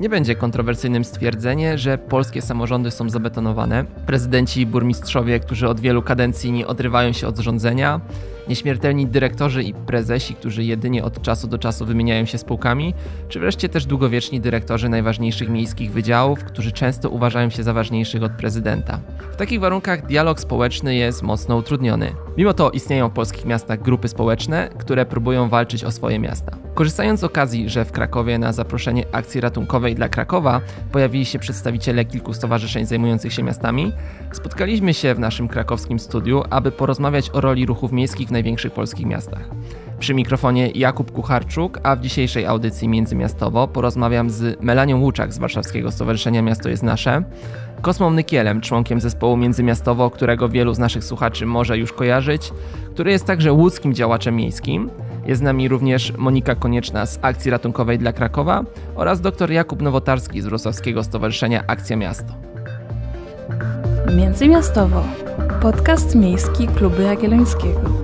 Nie będzie kontrowersyjnym stwierdzenie, że polskie samorządy są zabetonowane. Prezydenci i burmistrzowie, którzy od wielu kadencji nie odrywają się od rządzenia, nieśmiertelni dyrektorzy i prezesi, którzy jedynie od czasu do czasu wymieniają się spółkami, czy wreszcie też długowieczni dyrektorzy najważniejszych miejskich wydziałów, którzy często uważają się za ważniejszych od prezydenta. W takich warunkach dialog społeczny jest mocno utrudniony. Mimo to istnieją w polskich miastach grupy społeczne, które próbują walczyć o swoje miasta. Korzystając z okazji, że w Krakowie na zaproszenie akcji ratunkowej dla Krakowa pojawili się przedstawiciele kilku stowarzyszeń zajmujących się miastami, spotkaliśmy się w naszym krakowskim studiu, aby porozmawiać o roli ruchów miejskich największych polskich miastach. Przy mikrofonie Jakub Kucharczuk, a w dzisiejszej audycji Międzymiastowo porozmawiam z Melanią Łuczak z Warszawskiego Stowarzyszenia Miasto jest Nasze, Kosmą Nykielem, członkiem zespołu Międzymiastowo, którego wielu z naszych słuchaczy może już kojarzyć, który jest także łódzkim działaczem miejskim. Jest z nami również Monika Konieczna z Akcji Ratunkowej dla Krakowa oraz dr Jakub Nowotarski z Wrocławskiego Stowarzyszenia Akcja Miasto. Międzymiastowo. Podcast miejski Kluby Jagiellońskiego.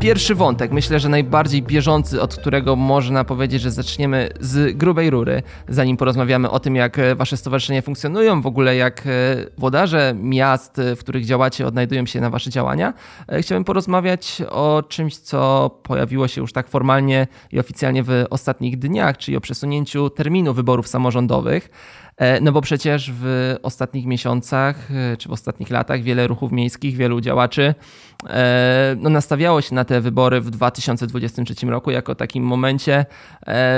Pierwszy wątek, myślę, że najbardziej bieżący, od którego można powiedzieć, że zaczniemy z grubej rury, zanim porozmawiamy o tym, jak wasze stowarzyszenia funkcjonują, w ogóle jak e, włodarze miast, w których działacie, odnajdują się na wasze działania. E, chciałbym porozmawiać o czymś, co pojawiło się już tak formalnie i oficjalnie w ostatnich dniach, czyli o przesunięciu terminu wyborów samorządowych. E, no bo przecież w ostatnich miesiącach e, czy w ostatnich latach wiele ruchów miejskich, wielu działaczy e, no, nastawiało się na te wybory w 2023 roku jako takim momencie,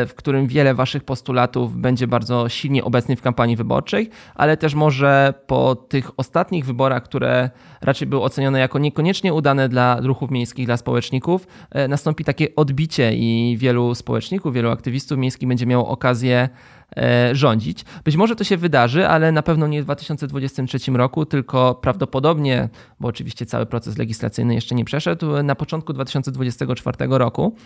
w którym wiele waszych postulatów będzie bardzo silnie obecnych w kampanii wyborczej, ale też może po tych ostatnich wyborach, które raczej były ocenione jako niekoniecznie udane dla ruchów miejskich, dla społeczników, nastąpi takie odbicie i wielu społeczników, wielu aktywistów miejskich będzie miało okazję rządzić. Być może to się wydarzy, ale na pewno nie w 2023 roku, tylko prawdopodobnie, bo oczywiście cały proces legislacyjny jeszcze nie przeszedł, na początku 2024 roku.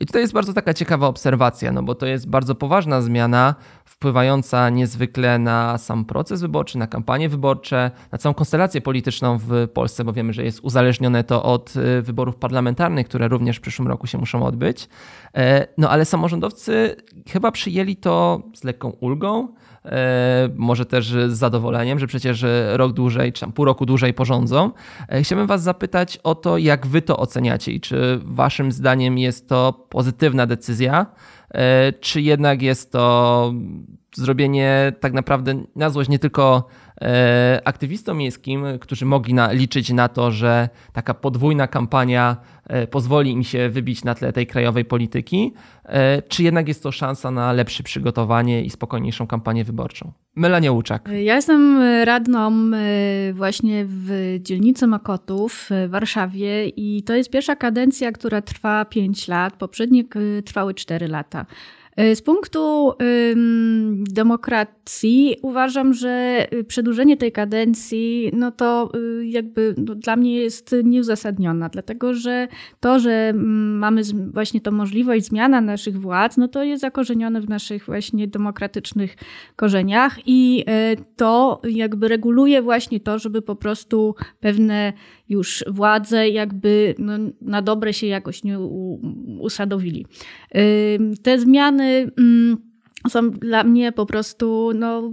I tutaj jest bardzo taka ciekawa obserwacja, no bo to jest bardzo poważna zmiana, wpływająca niezwykle na sam proces wyborczy, na kampanie wyborcze, na całą konstelację polityczną w Polsce, bo wiemy, że jest uzależnione to od y, wyborów parlamentarnych, które również w przyszłym roku się muszą odbyć. E, no ale samorządowcy chyba przyjęli to z lekką ulgą, e, może też z zadowoleniem, że przecież rok dłużej, czy tam pół roku dłużej porządzą. E, chciałbym Was zapytać o to, jak Wy to oceniacie i czy Waszym zdaniem jest to pozytywna decyzja, czy jednak jest to zrobienie tak naprawdę na złość nie tylko E, aktywistom miejskim, którzy mogli na, liczyć na to, że taka podwójna kampania e, pozwoli im się wybić na tle tej krajowej polityki, e, czy jednak jest to szansa na lepsze przygotowanie i spokojniejszą kampanię wyborczą? Melania Łuczak. Ja jestem radną właśnie w dzielnicy Makotów w Warszawie i to jest pierwsza kadencja, która trwa 5 lat, poprzednie trwały 4 lata. Z punktu demokracji uważam, że przedłużenie tej kadencji, no to y, jakby no dla mnie jest nieuzasadniona, dlatego że to, że mamy właśnie tą możliwość zmiana naszych władz, no to jest zakorzenione w naszych właśnie demokratycznych korzeniach i e, to jakby reguluje właśnie to, żeby po prostu pewne już władze jakby no, na dobre się jakoś nie usadowili. Te zmiany mm, są dla mnie po prostu, no,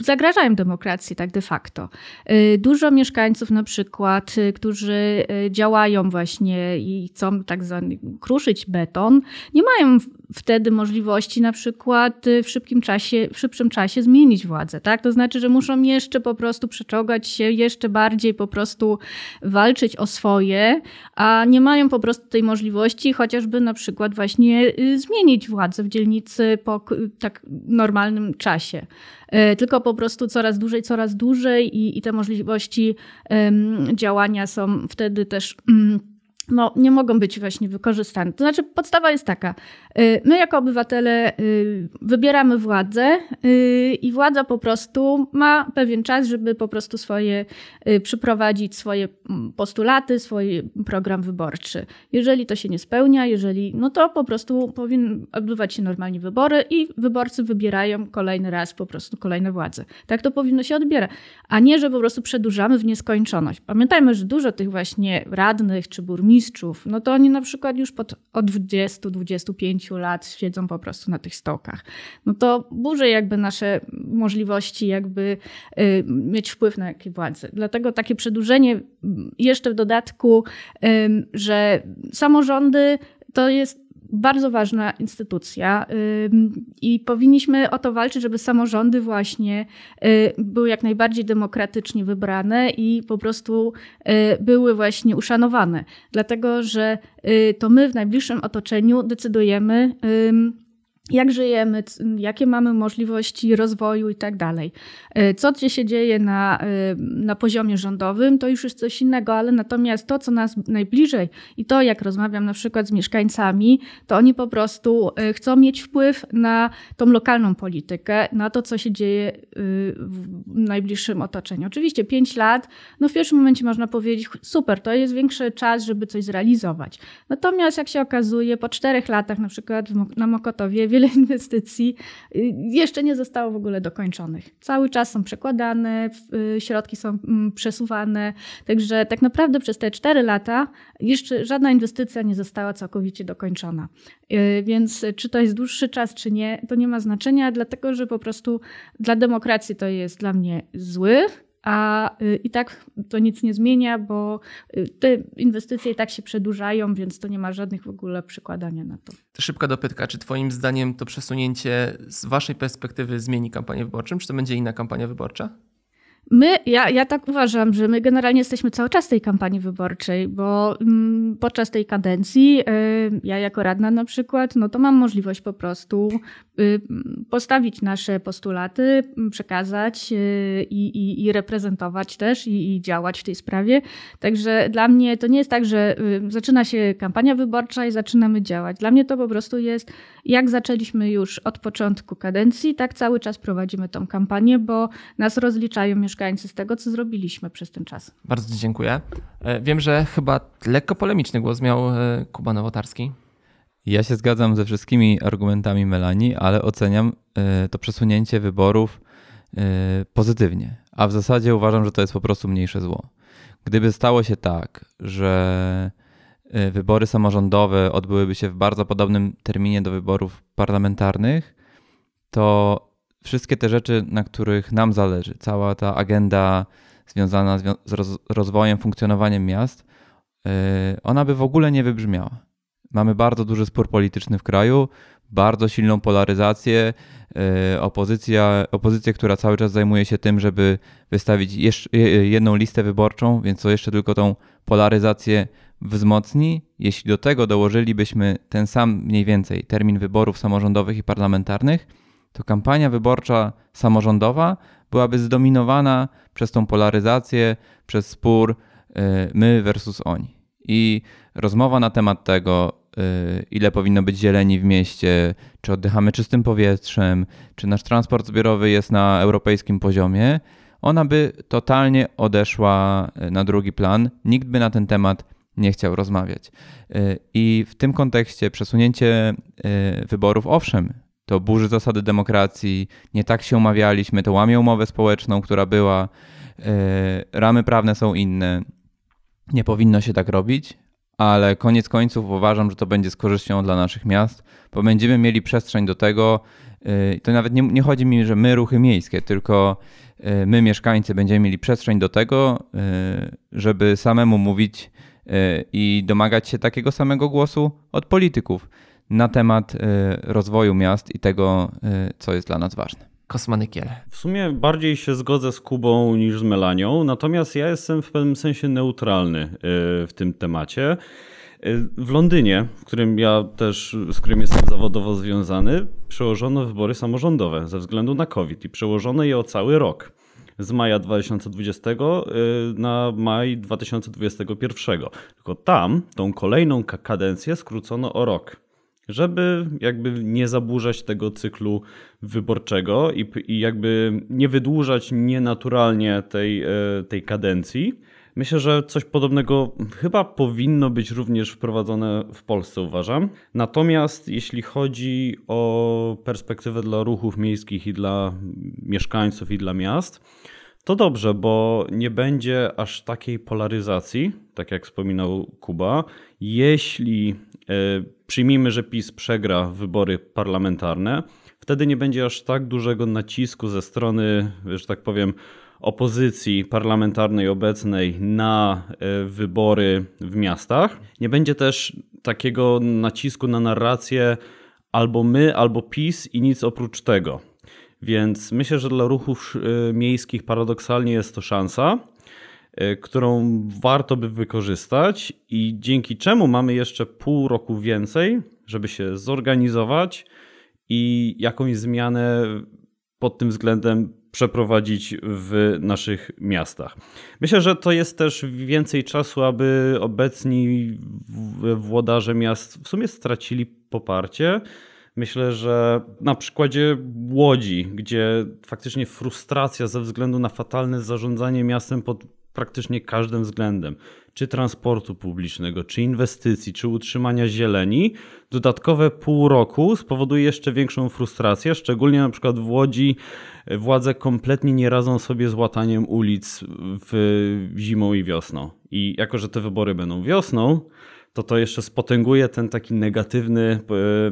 zagrażają demokracji tak de facto. Y, dużo mieszkańców na przykład, y, którzy y, działają właśnie i chcą tak zwany kruszyć beton, nie mają wtedy możliwości na przykład w szybkim czasie, w szybszym czasie zmienić władzę, tak? To znaczy, że muszą jeszcze po prostu przeczołgać się, jeszcze bardziej po prostu walczyć o swoje, a nie mają po prostu tej możliwości chociażby na przykład właśnie zmienić władzę w dzielnicy po tak normalnym czasie. E, tylko po prostu coraz dłużej, coraz dłużej i, i te możliwości działania są wtedy też. Mm, no, nie mogą być właśnie wykorzystane. To znaczy, podstawa jest taka: y, my, jako obywatele, y, wybieramy władzę y, i władza po prostu ma pewien czas, żeby po prostu swoje przyprowadzić swoje mm, postulaty, swój program wyborczy. Jeżeli to się nie spełnia, jeżeli, no to po prostu powinny odbywać się normalnie wybory i wyborcy wybierają kolejny raz po prostu kolejne władze. Tak to powinno się odbierać, a nie, że po prostu przedłużamy w nieskończoność. Pamiętajmy, że dużo tych właśnie radnych czy burmistrzów, no to oni na przykład już pod, od 20-25 lat siedzą po prostu na tych stołkach. No to burzy jakby nasze możliwości jakby y, mieć wpływ na jakie władze. Dlatego takie przedłużenie jeszcze w dodatku, że samorządy to jest bardzo ważna instytucja i powinniśmy o to walczyć, żeby samorządy właśnie y, były jak najbardziej demokratycznie wybrane i po prostu y, były właśnie uszanowane. Dlatego, że y, to my w najbliższym otoczeniu decydujemy, jak żyjemy, jakie mamy możliwości rozwoju i tak dalej. E, co się dzieje na, e, na poziomie rządowym, to już jest coś innego, ale natomiast to, co nas najbliżej i to, jak rozmawiam na przykład z mieszkańcami, to oni po prostu e, chcą mieć wpływ na tą lokalną politykę, na to, co się dzieje w najbliższym otoczeniu. Oczywiście 5 lat, no w pierwszym momencie można powiedzieć, super, to jest większy czas, żeby coś zrealizować. Natomiast jak się okazuje, po czterech latach na przykład na Mokotowie wiele inwestycji y, jeszcze nie zostało w ogóle dokończonych. Cały czas są przekładane, y, środki są mm, przesuwane, także tak naprawdę przez te cztery lata jeszcze żadna inwestycja nie została całkowicie dokończona. Y, więc czy to jest dłuższy czas, czy nie, to nie ma znaczenia, dlatego że po prostu dla demokracji to jest dla mnie zły, a y, i tak to nic nie zmienia, bo y, te inwestycje i tak się przedłużają, więc to nie ma żadnych w ogóle przykładania na to. Szybka dopytka, czy Twoim zdaniem to przesunięcie z Waszej perspektywy zmieni kampanię wyborczą? Czy to będzie inna kampania wyborcza? My, ja, ja tak uważam, że my generalnie jesteśmy cały czas w tej kampanii wyborczej, bo mm, podczas tej kadencji, y, ja jako radna na przykład, no to mam możliwość po prostu y, postawić nasze postulaty, przekazać y, i, i, reprezentować też i, i, działać w tej sprawie. Także dla mnie to nie jest tak, że zaczyna się kampania wyborcza i zaczynamy działać. Dla mnie to po prostu jest, jak zaczęliśmy już od początku kadencji, tak cały czas prowadzimy tą kampanię, bo nas rozliczają mieszkańcy z tego, co zrobiliśmy przez ten czas. Bardzo dziękuję. E, wiem, że chyba lekko polemiczny głos miał e, Kuba Nowotarski. Ja się zgadzam ze wszystkimi argumentami Melanii, ale oceniam e, to przesunięcie wyborów pozytywnie. A w zasadzie uważam, że to jest po prostu mniejsze zło. Gdyby stało się tak, że wybory samorządowe odbyłyby się w bardzo podobnym terminie do wyborów parlamentarnych, to wszystkie te rzeczy, na których nam zależy, cała ta agenda związana z rozwojem, funkcjonowaniem miast, y, ona by w ogóle nie wybrzmiała. Mamy bardzo duży spór polityczny w kraju, bardzo silną polaryzację, y, opozycja, opozycję, która cały czas zajmuje się tym, żeby wystawić jedną listę wyborczą, więc to jeszcze tylko tą polaryzację wzmocni. Jeśli do tego dołożylibyśmy ten sam mniej więcej termin wyborów samorządowych i parlamentarnych, to kampania wyborcza samorządowa byłaby zdominowana przez tą polaryzację, przez spór y, my versus oni. I rozmowa na temat tego, y, ile powinno być zieleni w mieście, czy oddychamy czystym powietrzem, czy nasz transport zbiorowy jest na europejskim poziomie, ona by totalnie odeszła y, na drugi plan. Nikt by na ten temat nie chciał rozmawiać. I w tym kontekście przesunięcie wyborów, owszem, to burzy zasady demokracji, nie tak się umawialiśmy, to łamie umowę społeczną, która była, e, ramy prawne są inne. Nie powinno się tak robić, ale koniec końców uważam, że to będzie z korzyścią dla naszych miast, bo będziemy mieli przestrzeń do tego. To nawet nie, nie chodzi mi, że my ruchy miejskie, tylko my mieszkańcy będziemy mieli przestrzeń do tego, żeby samemu mówić i domagać się takiego samego głosu od polityków na temat y, rozwoju miast i tego, y, co jest dla nas ważne. Kosmanykiel. W sumie bardziej się zgodzę z Kubą niż z Melanią, natomiast ja jestem w pewnym sensie neutralny w tym temacie. W Londynie, w którym ja też, z którym jestem zawodowo związany, przełożono wybory samorządowe ze względu na COVID i przełożono je o cały rok. Z maja 2020 na maj 2021. Tylko tam tą kolejną kadencję skrócono o rok żeby jakby nie zaburzać tego cyklu wyborczego i, i jakby nie wydłużać nienaturalnie tej, e, tej kadencji. Myślę, że coś podobnego chyba powinno być również wprowadzone w Polsce, uważam. Natomiast jeśli chodzi o perspektywę dla ruchów miejskich i dla mieszkańców i dla miast, To dobrze, bo nie będzie aż takiej polaryzacji, tak jak wspominał Kuba. Jeśli e, przyjmijmy, że PiS przegra wybory parlamentarne, wtedy nie będzie aż tak dużego nacisku ze strony, że tak powiem, opozycji parlamentarnej obecnej na e, wybory w miastach. Nie będzie też takiego nacisku na narrację albo my, albo PiS i nic oprócz tego. Więc myślę, że dla ruchów e, miejskich paradoksalnie jest to szansa, e, którą warto by wykorzystać i dzięki czemu mamy jeszcze pół roku więcej, żeby się zorganizować i jakąś zmianę pod tym względem przeprowadzić w naszych miastach. Myślę, że to jest też więcej czasu, aby obecni włodarze miast w sumie stracili poparcie. Myślę, że na przykładzie Łodzi, gdzie faktycznie frustracja ze względu na fatalne zarządzanie miastem pod praktycznie każdym względem, czy transportu publicznego, czy inwestycji, czy utrzymania zieleni, dodatkowe pół roku spowoduje jeszcze większą frustrację, szczególnie na przykład w Łodzi władze kompletnie nie radzą sobie z łataniem ulic w zimą i wiosną. I jako, że te wybory będą wiosną, to to jeszcze spotęguje ten taki negatywny,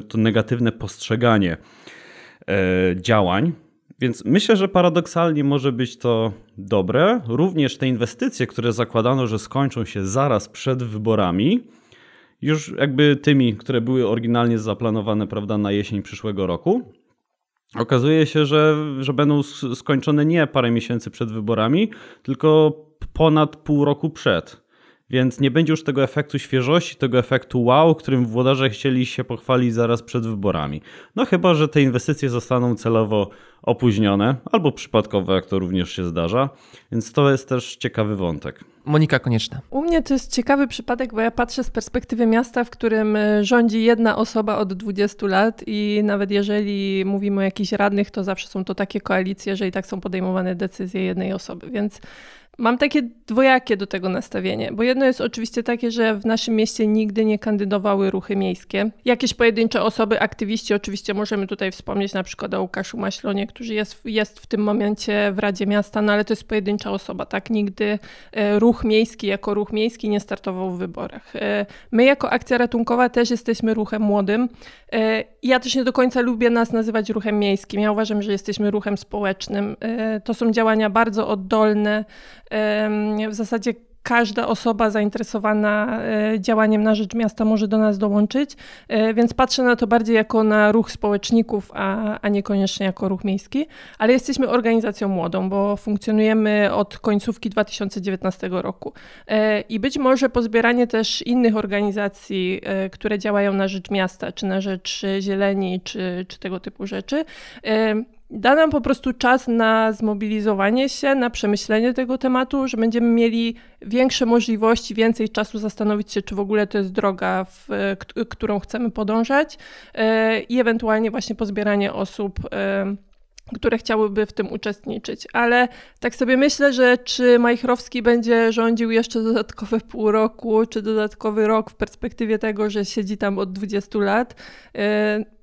to negatywne postrzeganie e, działań. Więc myślę, że paradoksalnie może być to dobre. Również te inwestycje, które zakładano, że skończą się zaraz przed wyborami, już jakby tymi, które były oryginalnie zaplanowane prawda, na jesień przyszłego roku, okazuje się, że, że będą skończone nie parę miesięcy przed wyborami, tylko ponad pół roku przed. Więc nie będzie już tego efektu świeżości, tego efektu wow, którym włodarze chcieli się pochwalić zaraz przed wyborami. No chyba, że te inwestycje zostaną celowo opóźnione albo przypadkowe, jak to również się zdarza. Więc to jest też ciekawy wątek. Monika Konieczna. U mnie to jest ciekawy przypadek, bo ja patrzę z perspektywy miasta, w którym e, rządzi jedna osoba od 20 lat i nawet jeżeli mówimy o jakichś radnych, to zawsze są to takie koalicje, że i tak są podejmowane decyzje jednej osoby. Więc Mam takie dwojakie do tego nastawienie, bo jedno jest oczywiście takie, że w naszym mieście nigdy nie kandydowały ruchy miejskie. Jakieś pojedyncze osoby, aktywiści, oczywiście możemy tutaj wspomnieć na przykład o Łukaszu Maślonie, który jest, jest w tym momencie w Radzie Miasta, no ale to jest pojedyncza osoba, tak? Nigdy e, ruch miejski jako ruch miejski nie startował w wyborach. E, my jako akcja ratunkowa też jesteśmy ruchem młodym. E, ja też nie do końca lubię nas nazywać ruchem miejskim. Ja uważam, że jesteśmy ruchem społecznym. To są działania bardzo oddolne, w zasadzie każda osoba zainteresowana e, działaniem na rzecz miasta może do nas dołączyć, e, więc patrzę na to bardziej jako na ruch społeczników, a, a niekoniecznie jako ruch miejski, ale jesteśmy organizacją młodą, bo funkcjonujemy od końcówki 2019 roku. E, i być może pozbieranie też innych organizacji, które działają na rzecz miasta, czy na rzecz zieleni, czy, czy tego typu rzeczy, da nam po prostu czas na zmobilizowanie się, na przemyślenie tego tematu, że będziemy mieli większe możliwości, więcej czasu zastanowić się, czy w ogóle to jest droga, w, którą chcemy podążać e, i ewentualnie właśnie pozbieranie osób e, które chciałyby w tym uczestniczyć. Ale tak sobie myślę, że czy Majchrowski będzie rządził jeszcze dodatkowe pół roku, czy dodatkowy rok w perspektywie tego, że siedzi tam od 20 lat, e,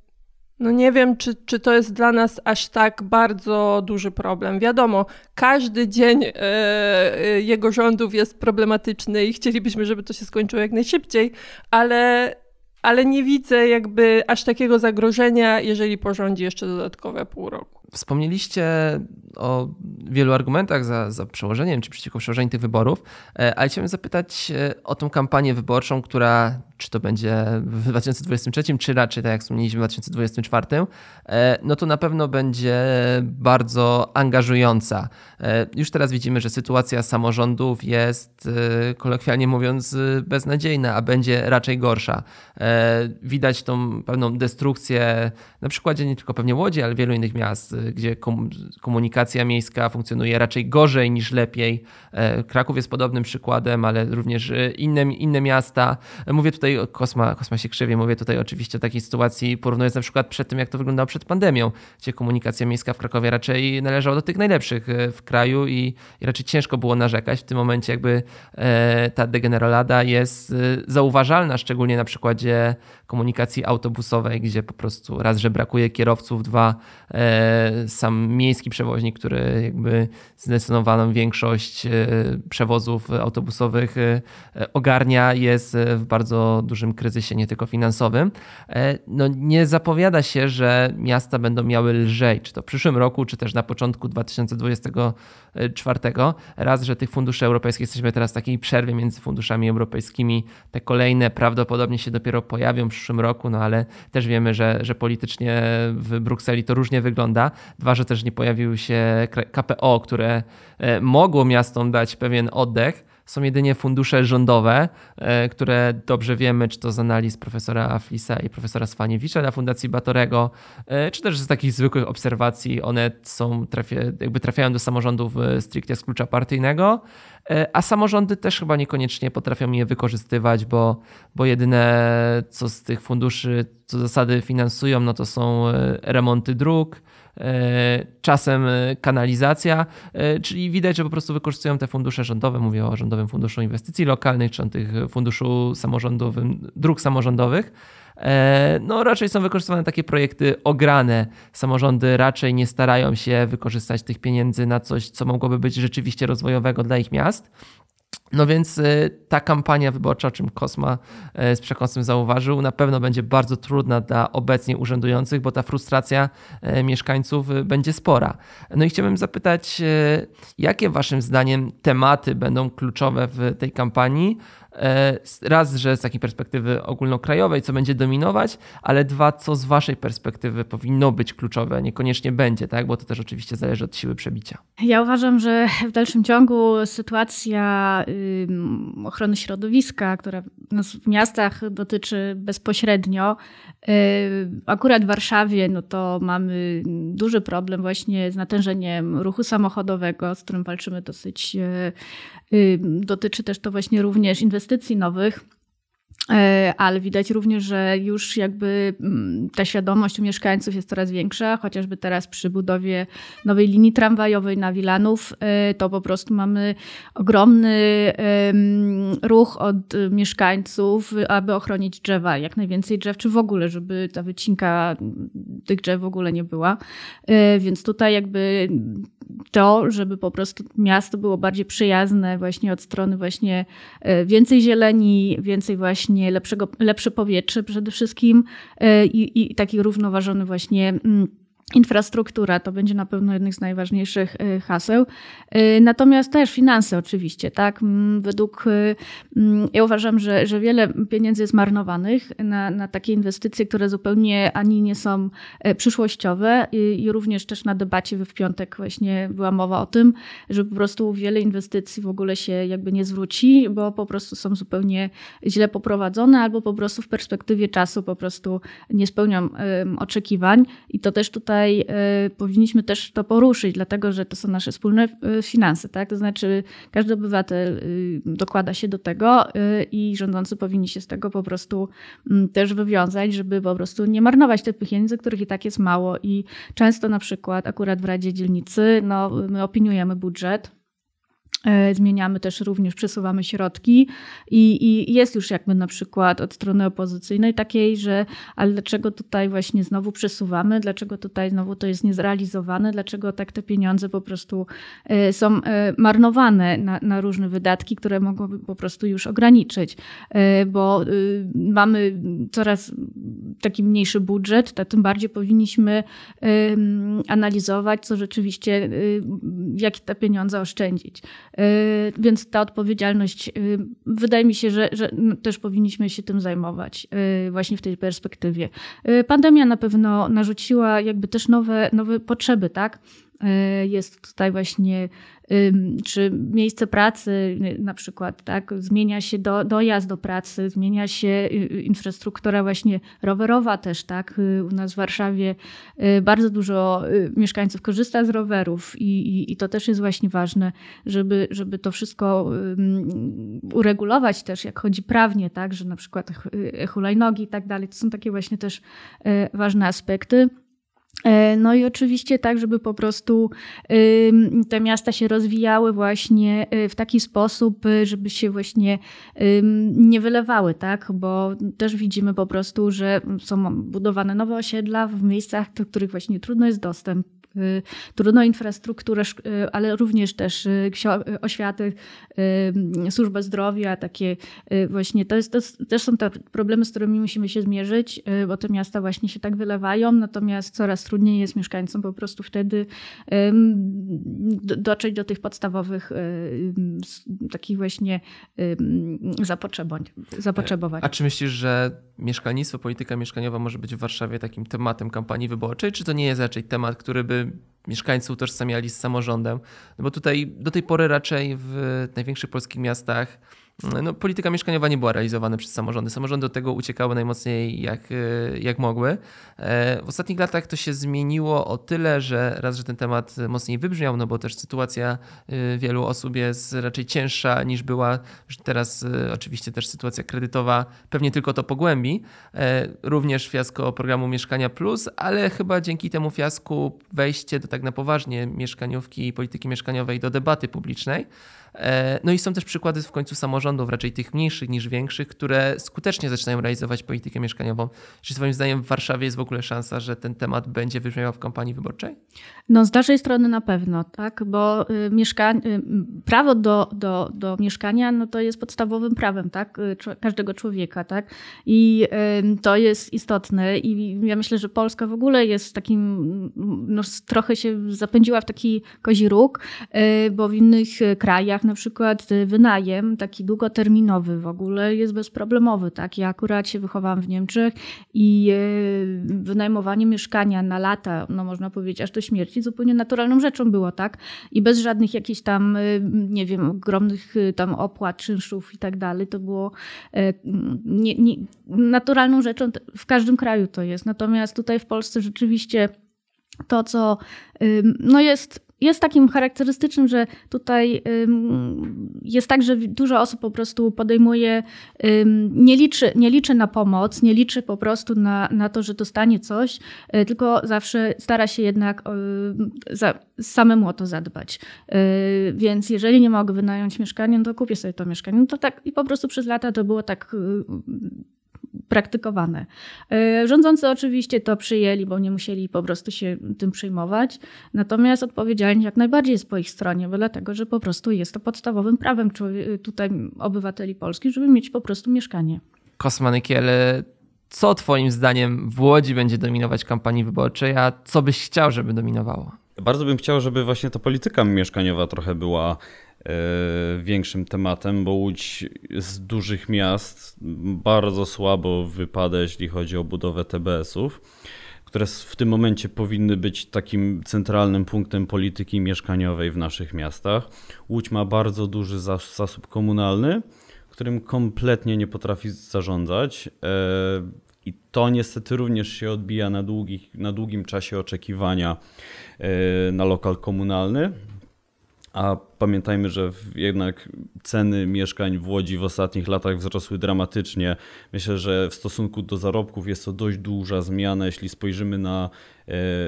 no nie wiem, czy, czy to jest dla nas aż tak bardzo duży problem. Wiadomo, każdy dzień e, e, jego rządów jest problematyczny i chcielibyśmy, żeby to się skończyło jak najszybciej, ale, ale nie widzę jakby aż takiego zagrożenia, jeżeli porządzi jeszcze dodatkowe pół roku. Wspomnieliście o wielu argumentach za, za przełożeniem czy przeciwko przełożeniu tych wyborów, e, ale chciałem zapytać o tą kampanię wyborczą, która czy to będzie w 2023, czy raczej tak jak wspomnieliśmy w 2024, e, no to na pewno będzie bardzo angażująca. E, już teraz widzimy, że sytuacja samorządów jest kolokwialnie mówiąc beznadziejna, a będzie raczej gorsza. Widać tą pewną destrukcję na przykładzie nie tylko pewnie Łodzi, ale wielu innych miast, gdzie komunikacja miejska funkcjonuje raczej gorzej niż lepiej. Kraków jest podobnym przykładem, ale również inne, inne miasta. Mówię tutaj tutaj Kosma, Kosma się krzywie, mówię tutaj oczywiście o takiej sytuacji, porównując na przykład przed tym, jak to wyglądało przed pandemią, gdzie komunikacja miejska w Krakowie raczej należała do tych najlepszych w kraju i, i raczej ciężko było narzekać. W tym momencie jakby ta degenerolada jest zauważalna, szczególnie na przykładzie komunikacji autobusowej, gdzie po prostu raz, że brakuje kierowców, dwa, sam miejski przewoźnik, który jakby zdecydowaną większość przewozów autobusowych ogarnia, jest w bardzo dużym kryzysie, nie tylko finansowym. E, no, nie zapowiada się, że miasta będą miały lżej, czy to w przyszłym roku, czy też na początku 2024. Raz, że tych funduszy europejskich jesteśmy teraz w takiej przerwie między funduszami europejskimi. Te kolejne prawdopodobnie się dopiero pojawią przyszłym roku, no ale też wiemy, że, że politycznie w Brukseli to różnie wygląda. Dwa, że też nie pojawiły się KPO, które e, mogło miastom dać pewien oddech są jedynie fundusze rządowe, e, które dobrze wiemy, czy to z analiz profesora Aflisa i profesora Swaniewicza na Fundacji Batorego, e, czy też z takich zwykłych obserwacji, one są, jakby trafiają do samorządów stricte z klucza partyjnego, e, a samorządy też chyba niekoniecznie potrafią je wykorzystywać, bo, bo jedyne co z tych funduszy co zasady finansują, no to są remonty dróg, E, czasem e, kanalizacja, e, czyli widać, że po prostu wykorzystują te fundusze rządowe, mówię o Rządowym Funduszu Inwestycji Lokalnych, czy o tych Funduszu Samorządowym, Dróg Samorządowych, no raczej są wykorzystywane takie projekty ograne. Samorządy raczej nie starają się wykorzystać tych pieniędzy na coś, co mogłoby być rzeczywiście rozwojowego dla ich miast. No więc y, ta kampania wyborcza, czym Kosma y, z przekąsem zauważył, na pewno będzie bardzo trudna dla obecnie urzędujących, bo ta frustracja y, mieszkańców będzie spora. No i chciałbym zapytać, jakie waszym zdaniem tematy będą kluczowe w tej kampanii? E, raz, że z takiej perspektywy ogólnokrajowej, co będzie dominować, ale dwa, co z waszej perspektywy powinno być kluczowe, niekoniecznie będzie, tak? bo to też oczywiście zależy od siły przebicia. Ja uważam, że w dalszym ciągu sytuacja ochrony środowiska, która nas w miastach dotyczy bezpośrednio, akurat w Warszawie, no to mamy duży problem właśnie z natężeniem ruchu samochodowego, z którym walczymy dosyć. Y, dotyczy też to właśnie również inwestycji nowych E, ale widać również, że już jakby mm, ta świadomość u mieszkańców jest coraz większa, chociażby teraz przy budowie nowej linii tramwajowej na Wilanów, e, to po prostu mamy ogromny ruch od mieszkańców, aby ochronić drzewa, jak najwięcej drzew, czy w ogóle, żeby ta wycinka tych drzew w ogóle nie była. E, więc tutaj jakby to, żeby po prostu miasto było bardziej przyjazne właśnie od strony właśnie więcej zieleni, więcej właśnie właśnie lepszego, lepsze powietrze przede wszystkim e, i, i taki równoważony właśnie mm, Infrastruktura to będzie na pewno jednych z najważniejszych y, haseł. Y, natomiast też finanse oczywiście, tak? Mm, według, y, mm, ja uważam, że, że wiele pieniędzy jest marnowanych na, na takie inwestycje, które zupełnie ani nie są e, przyszłościowe i, i również też na debacie w piątek właśnie była mowa o tym, że po prostu wiele inwestycji w ogóle się jakby nie zwróci, bo po prostu są zupełnie źle poprowadzone albo po prostu w perspektywie czasu po prostu nie spełnią oczekiwań i to też tutaj tutaj y, powinniśmy też to poruszyć, dlatego że to są nasze wspólne y, finanse, tak? To znaczy każdy obywatel y, dokłada się do tego i rządzący powinni się z tego po prostu mm, też wywiązać, żeby po prostu nie marnować tych pieniędzy, których i tak jest mało i często na przykład akurat w Radzie Dzielnicy no, my opiniujemy budżet, zmieniamy też również, przesuwamy środki i, i, jest już jakby na przykład od strony opozycyjnej takiej, że ale dlaczego tutaj właśnie znowu przesuwamy, dlaczego tutaj znowu to jest niezrealizowane, dlaczego tak te pieniądze po prostu e, są e, marnowane na, na różne wydatki, które mogłoby po prostu już ograniczyć, bo mamy coraz taki mniejszy budżet, tym bardziej powinniśmy analizować, co rzeczywiście, jakie te pieniądze oszczędzić. Y, więc ta odpowiedzialność, y, wydaje mi się, że, że też powinniśmy się tym zajmować y, właśnie w tej perspektywie. Pandemia na pewno narzuciła jakby też nowe, nowe potrzeby, tak? jest tutaj właśnie czy miejsce pracy y, na przykład, tak, zmienia się do, dojazd do pracy, zmienia się y, y, infrastruktura właśnie rowerowa też, tak. U nas w Warszawie bardzo dużo mieszkańców korzysta z rowerów i, i, i to też jest właśnie ważne, żeby, żeby to wszystko uregulować też, jak chodzi prawnie, tak, że na przykład hulajnogi i tak dalej, to są takie właśnie też ważne aspekty. E, no i oczywiście tak, żeby po prostu te miasta się rozwijały właśnie y, w taki sposób, y, żeby się właśnie nie wylewały, tak? Bo też widzimy po prostu, że są budowane nowe osiedla w miejscach, do których właśnie trudno jest dostęp trudno infrastrukturę, y, ale również też y, oświaty, służbę zdrowia, takie właśnie, to, jest, to też są te problemy, z którymi musimy się zmierzyć, bo te miasta właśnie się tak wylewają, natomiast coraz trudniej jest mieszkańcom po prostu wtedy dotrzeć do tych podstawowych takich właśnie zapotrzebowań. zapotrzebowań. A czy myślisz, że mieszkalnictwo, polityka mieszkaniowa może być w Warszawie takim tematem kampanii wyborczej, czy to nie jest raczej temat, który by mieszkańcy utożsamiali z samorządem? No bo tutaj do tej pory raczej w największych polskich miastach no, polityka mieszkaniowa nie była realizowana przez samorządy. Samorządy od tego uciekały najmocniej jak, e, jak mogły. E, w ostatnich latach to się zmieniło o tyle, że raz, że ten temat mocniej wybrzmiał, no bo też sytuacja e, wielu osób jest raczej cięższa niż była. Teraz oczywiście też sytuacja kredytowa pewnie tylko to pogłębi. Również fiasko programu Mieszkania Plus, ale chyba dzięki temu fiasku wejście do tak na poważnie mieszkaniówki i polityki mieszkaniowej do debaty publicznej. E, no i są też przykłady w końcu samorządów, raczej tych mniejszych niż większych, które skutecznie zaczynają realizować politykę mieszkaniową. Czy Twoim zdaniem w Warszawie jest w ogóle szansa, że ten temat będzie wybrzmiał w kampanii wyborczej? No z naszej strony na pewno, tak, bo y, mieszka... Y, prawo do, do, do mieszkania no to jest podstawowym prawem tak, y, każdego człowieka. Tak? I to jest istotne i ja myślę, że Polska w ogóle jest takim, no, trochę się zapędziła w taki kozi róg, bo w innych krajach na przykład y, wynajem taki długoterminowy w ogóle jest bezproblemowy. Tak? Ja akurat się wychowałam w Niemczech i y, wynajmowanie mieszkania na lata, no można powiedzieć aż do śmierci, zupełnie naturalną rzeczą było, tak? I bez żadnych jakichś tam, y, nie wiem, ogromnych tam opłat, czynszów i tak dalej. To było nie, nie, naturalną rzeczą. W każdym kraju to jest. Natomiast tutaj w Polsce rzeczywiście to, co no jest jest takim charakterystycznym, że tutaj jest tak, że dużo osób po prostu podejmuje, nie liczy, nie liczy na pomoc, nie liczy po prostu na, na to, że dostanie coś, y, tylko zawsze stara się jednak za, samemu o to zadbać. Y, więc jeżeli nie mogę wynająć mieszkania, no to kupię sobie to mieszkanie. No to tak i po prostu przez lata to było tak y, praktykowane. E, rządzący oczywiście to przyjęli, bo nie musieli po prostu się tym przejmować. Natomiast odpowiedzialność jak najbardziej jest po ich stronie, bo dlatego, że po prostu jest to podstawowym prawem tutaj obywateli polskich, żeby mieć po prostu mieszkanie. Kosmanykiel, co Twoim zdaniem w Łodzi będzie dominować kampanii wyborczej, a co byś chciał, żeby dominowało? Bardzo bym chciał, żeby właśnie ta polityka mieszkaniowa trochę była E, większym tematem, bo Łódź z dużych miast bardzo słabo wypada, jeśli chodzi o budowę TBS-ów, które w tym momencie powinny być takim centralnym punktem polityki mieszkaniowej w naszych miastach. Łódź ma bardzo duży zasób komunalny, którym kompletnie nie potrafi zarządzać. E, I to niestety również się odbija na, długich, na długim czasie oczekiwania e, na lokal komunalny. A pamiętajmy, że jednak ceny mieszkań w Łodzi w ostatnich latach wzrosły dramatycznie. Myślę, że w stosunku do zarobków jest to dość duża zmiana, jeśli spojrzymy na,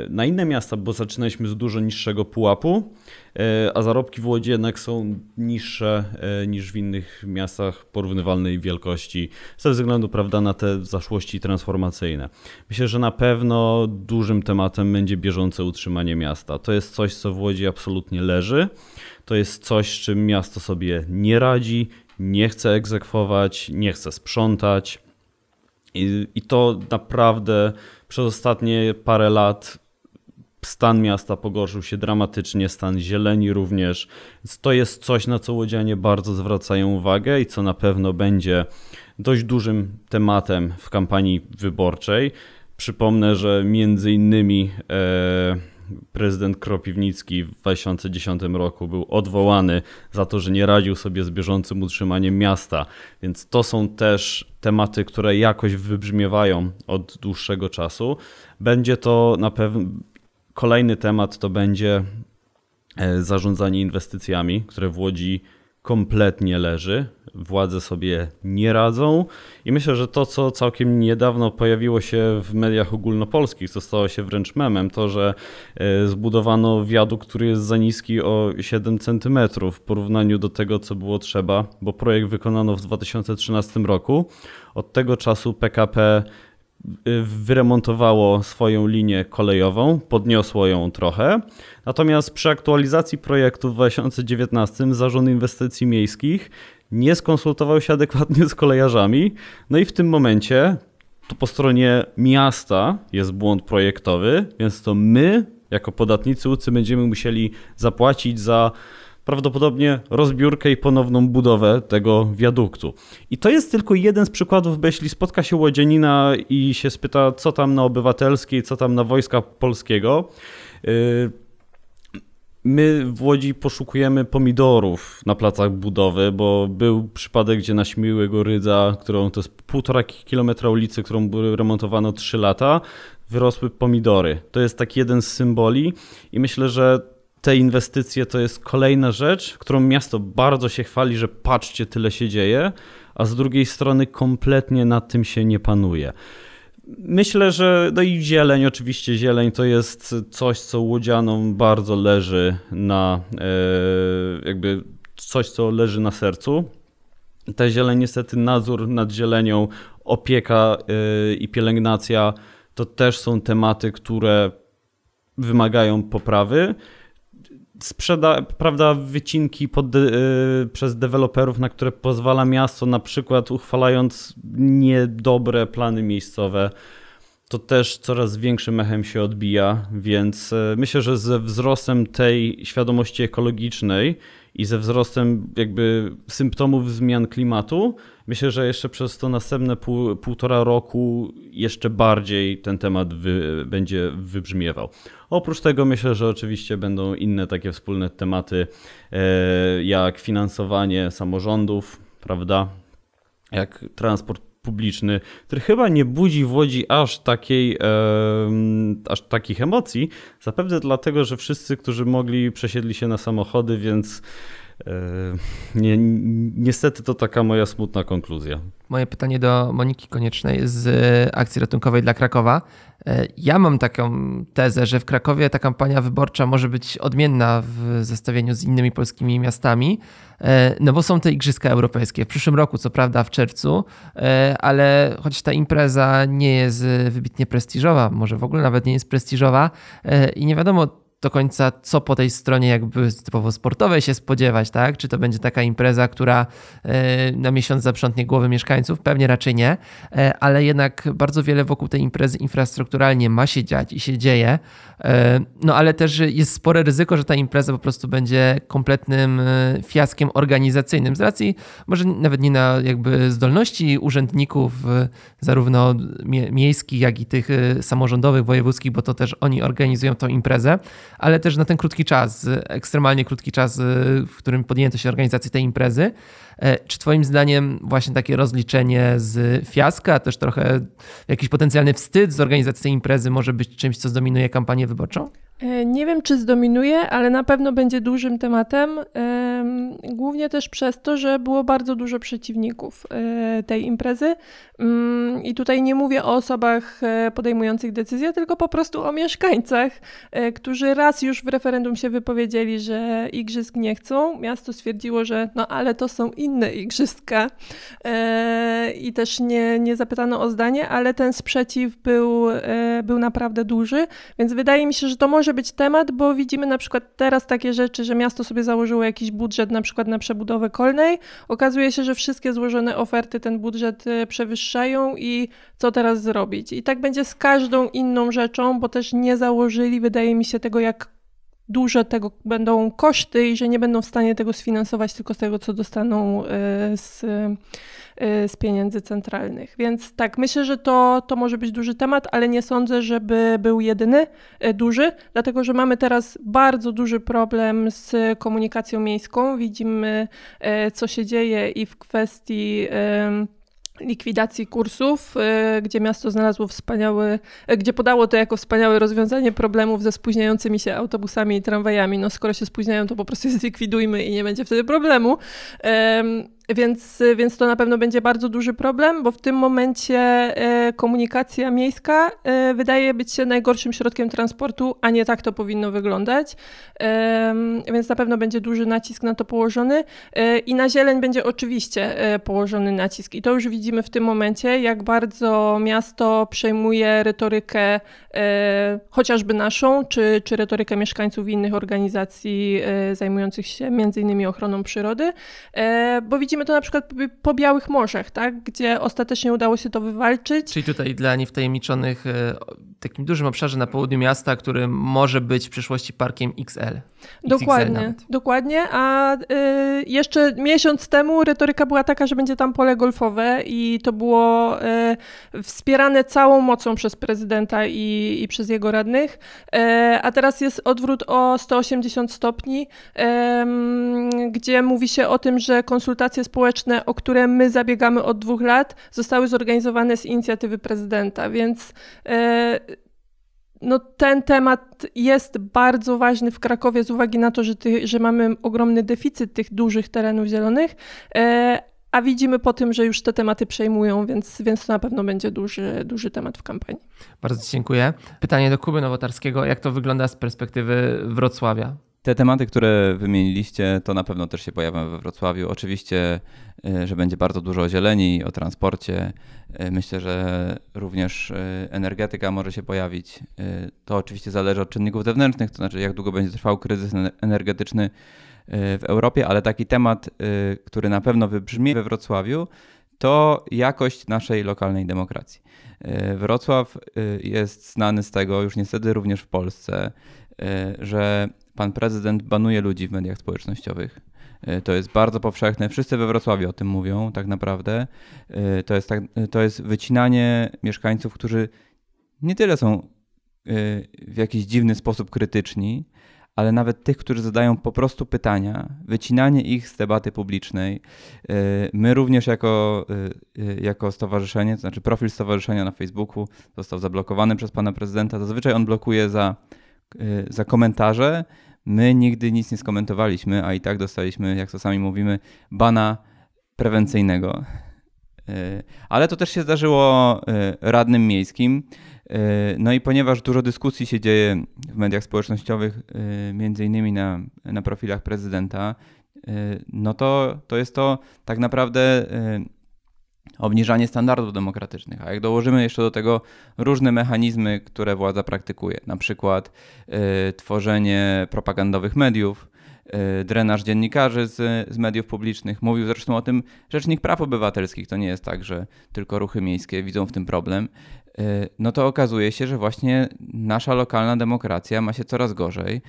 na inne miasta, bo zaczynaliśmy z dużo niższego pułapu, e, a zarobki w Łodzi jednak są niższe e, niż w innych miastach porównywalnej wielkości, ze względu prawda, na te zaszłości transformacyjne. Myślę, że na pewno dużym tematem będzie bieżące utrzymanie miasta. To jest coś, co w Łodzi absolutnie leży to jest coś, czym miasto sobie nie radzi, nie chce egzekwować, nie chce sprzątać. I, I, to naprawdę przez ostatnie parę lat stan miasta pogorszył się dramatycznie, stan zieleni również. Więc to jest coś, na co łodzianie bardzo zwracają uwagę i co na pewno będzie dość dużym tematem w kampanii wyborczej. Przypomnę, że między innymi. E, prezydent Kropiwnicki w 2010 roku był odwołany za to, że nie radził sobie z bieżącym utrzymaniem miasta. Więc to są też tematy, które jakoś wybrzmiewają od dłuższego czasu. Będzie to na pewno kolejny temat to będzie e, zarządzanie inwestycjami, które w Łodzi kompletnie leży. Władze sobie nie radzą i myślę, że to, co całkiem niedawno pojawiło się w mediach ogólnopolskich, co stało się wręcz memem, to, że e, zbudowano wiadukt, który jest za niski o 7 cm w porównaniu do tego, co było trzeba, bo projekt wykonano w 2013 roku. Od tego czasu PKP wyremontowało swoją linię kolejową, podniosło ją trochę. Natomiast przy aktualizacji projektu w 2019 Zarząd Inwestycji Miejskich nie skonsultował się adekwatnie z kolejarzami. No i w tym momencie to po stronie miasta jest błąd projektowy, więc to my, jako podatnicy ucy, będziemy musieli zapłacić za prawdopodobnie rozbiórkę i ponowną budowę tego wiaduktu. I to jest tylko jeden z przykładów, bo jeśli spotka się łodzianina i się spyta, co tam na obywatelskiej, co tam na wojska polskiego, y, My w Łodzi poszukujemy pomidorów na placach budowy, bo był przypadek, gdzie na Śmiłego Rydza, którą to jest półtora kilometra ulicy, którą remontowano 3 lata, wyrosły pomidory. To jest taki jeden z symboli i myślę, że te inwestycje to jest kolejna rzecz, którą miasto bardzo się chwali, że patrzcie, tyle się dzieje, a z drugiej strony kompletnie nad tym się nie panuje. Myślę, że no i zieleń, oczywiście zieleń to jest coś, co łodzianom bardzo leży na, e, jakby coś, co leży na sercu. Ta zieleń, niestety nadzór nad zielenią, opieka e, i pielęgnacja to też są tematy, które wymagają poprawy sprzeda, prawda, wycinki pod, yy, przez deweloperów, na które pozwala miasto, na przykład uchwalając niedobre plany miejscowe, to też coraz większym echem się odbija, więc yy, myślę, że ze wzrostem tej świadomości ekologicznej i ze wzrostem jakby symptomów zmian klimatu, myślę, że jeszcze przez to następne pół, półtora roku jeszcze bardziej ten temat wy, będzie wybrzmiewał. Oprócz tego myślę, że oczywiście będą inne takie wspólne tematy, e, jak finansowanie samorządów, prawda? Jak transport publiczny, który chyba nie budzi w Łodzi aż takiej, e, aż takich emocji, zapewne dlatego, że wszyscy, którzy mogli, przesiedli się na samochody, więc nie, niestety to taka moja smutna konkluzja. Moje pytanie do Moniki Koniecznej z akcji ratunkowej dla Krakowa. E, ja mam taką tezę, że w Krakowie ta kampania wyborcza może być odmienna w zestawieniu z innymi polskimi miastami, e, no bo są te Igrzyska Europejskie. W przyszłym roku, co prawda w czerwcu, e, ale choć ta impreza nie jest wybitnie prestiżowa, może w ogóle nawet nie jest prestiżowa i nie wiadomo, do końca, co po tej stronie jakby typowo sportowej się spodziewać, tak? Czy to będzie taka impreza, która e, na miesiąc zaprzątnie głowy mieszkańców? Pewnie raczej nie, e, ale jednak bardzo wiele wokół tej imprezy infrastrukturalnie ma się dziać i się dzieje. E, no ale też jest spore ryzyko, że ta impreza po prostu będzie kompletnym fiaskiem organizacyjnym z racji może nawet nie na jakby zdolności urzędników zarówno miejskich, jak i tych samorządowych, wojewódzkich, bo to też oni organizują tą imprezę, ale też na ten krótki czas, ekstremalnie krótki czas, w którym podjęto się organizacji tej imprezy. E, czy Twoim zdaniem właśnie takie rozliczenie z fiaska, też trochę jakiś potencjalny wstyd z organizacji tej imprezy może być czymś, co zdominuje kampanię wyborczą? E, nie wiem, czy zdominuje, ale na pewno będzie dużym tematem. Głównie też przez to, że było bardzo dużo przeciwników e, tej imprezy. Mm, I tutaj nie mówię o osobach e, podejmujących decyzje, tylko po prostu o mieszkańcach, którzy raz już w referendum się wypowiedzieli, że igrzysk nie chcą. Miasto stwierdziło, że no ale to są inne igrzyska. I też nie, nie zapytano o zdanie, ale ten sprzeciw był, był naprawdę duży, więc wydaje mi się, że to może może być temat, bo widzimy na przykład teraz takie rzeczy, że miasto sobie założyło jakiś budżet na przykład na przebudowę kolnej. Okazuje się, że wszystkie złożone oferty ten budżet e, przewyższają i co teraz zrobić? I tak będzie z każdą inną rzeczą, bo też nie założyli, wydaje mi się, tego jak duże tego będą koszty i że nie będą w stanie tego sfinansować tylko z tego, co dostaną z Y, z pieniędzy centralnych. Więc tak, myślę, że to, to może być duży temat, ale nie sądzę, żeby był jedyny y, duży, dlatego że mamy teraz bardzo duży problem z komunikacją miejską. Widzimy, y, co się dzieje i w kwestii likwidacji kursów, gdzie miasto znalazło wspaniały, gdzie podało to jako wspaniałe rozwiązanie problemów ze spóźniającymi się autobusami i tramwajami. No skoro się spóźniają, to po prostu zlikwidujmy i nie będzie wtedy problemu. Więc, więc to na pewno będzie bardzo duży problem, bo w tym momencie e, komunikacja miejska e, wydaje być się najgorszym środkiem transportu, a nie tak to powinno wyglądać. Więc na pewno będzie duży nacisk na to położony e, i na zieleń będzie oczywiście położony nacisk. I to już widzimy w tym momencie, jak bardzo miasto przejmuje retorykę chociażby naszą, czy, czy retorykę mieszkańców innych organizacji zajmujących się między innymi ochroną przyrody, bo widzimy, widzimy to na przykład po Białych Morzach, tak? gdzie ostatecznie udało się to wywalczyć. Czyli tutaj dla niewtajemniczonych e, takim dużym obszarze na południu miasta, który może być w przyszłości parkiem XL. Dokładnie, dokładnie. A y, jeszcze miesiąc temu retoryka była taka, że będzie tam pole golfowe i to było y, wspierane całą mocą przez prezydenta i, i przez jego radnych. Y, a teraz jest odwrót o 180 stopni, gdzie mówi się o tym, że konsultacje społeczne, o które my zabiegamy od dwóch lat, zostały zorganizowane z inicjatywy prezydenta, więc e, no, ten temat jest bardzo ważny w Krakowie z uwagi na to, że, ty, że mamy ogromny deficyt tych dużych terenów zielonych, e, a widzimy po tym, że już te tematy przejmują, więc, więc to na pewno będzie duży, duży temat w kampanii. Bardzo dziękuję. Pytanie do Kuby Nowotarskiego. Jak to wygląda z perspektywy Wrocławia? Te tematy, które wymieniliście, to na pewno też się pojawią we Wrocławiu. Oczywiście, y, że będzie bardzo dużo o zieleni, o transporcie. Y, myślę, że również y, energetyka może się pojawić. To oczywiście zależy od czynników zewnętrznych, to znaczy jak długo będzie trwał kryzys energetyczny w Europie, ale taki temat, który na pewno wybrzmi we Wrocławiu, to jakość naszej lokalnej demokracji. Wrocław jest znany z tego, już niestety również w Polsce, że pan prezydent banuje ludzi w mediach społecznościowych. E, to jest bardzo powszechne. Wszyscy we Wrocławiu o tym mówią, tak naprawdę. E, to jest, tak, to jest wycinanie mieszkańców, którzy nie tyle są e, w jakiś dziwny sposób krytyczni, ale nawet tych, którzy zadają po prostu pytania, wycinanie ich z debaty publicznej. My również jako, jako stowarzyszenie, to znaczy profil stowarzyszenia na Facebooku został zablokowany przez pana prezydenta. Zazwyczaj on blokuje za, za komentarze, My nigdy nic nie skomentowaliśmy, a i tak dostaliśmy, jak to sami mówimy, bana prewencyjnego. E, ale to też się zdarzyło e, radnym miejskim. E, no i ponieważ dużo dyskusji się dzieje w mediach społecznościowych, między innymi na, na profilach prezydenta, no to, to jest to tak naprawdę obniżanie standardów demokratycznych. A jak dołożymy jeszcze do tego różne mechanizmy, które władza praktykuje, na przykład y, tworzenie propagandowych mediów, y, drenaż dziennikarzy z, z mediów publicznych. Mówił zresztą o tym Rzecznik Praw Obywatelskich. To nie jest tak, że tylko ruchy miejskie widzą w tym problem. Y, no to okazuje się, że właśnie nasza lokalna demokracja ma się coraz gorzej.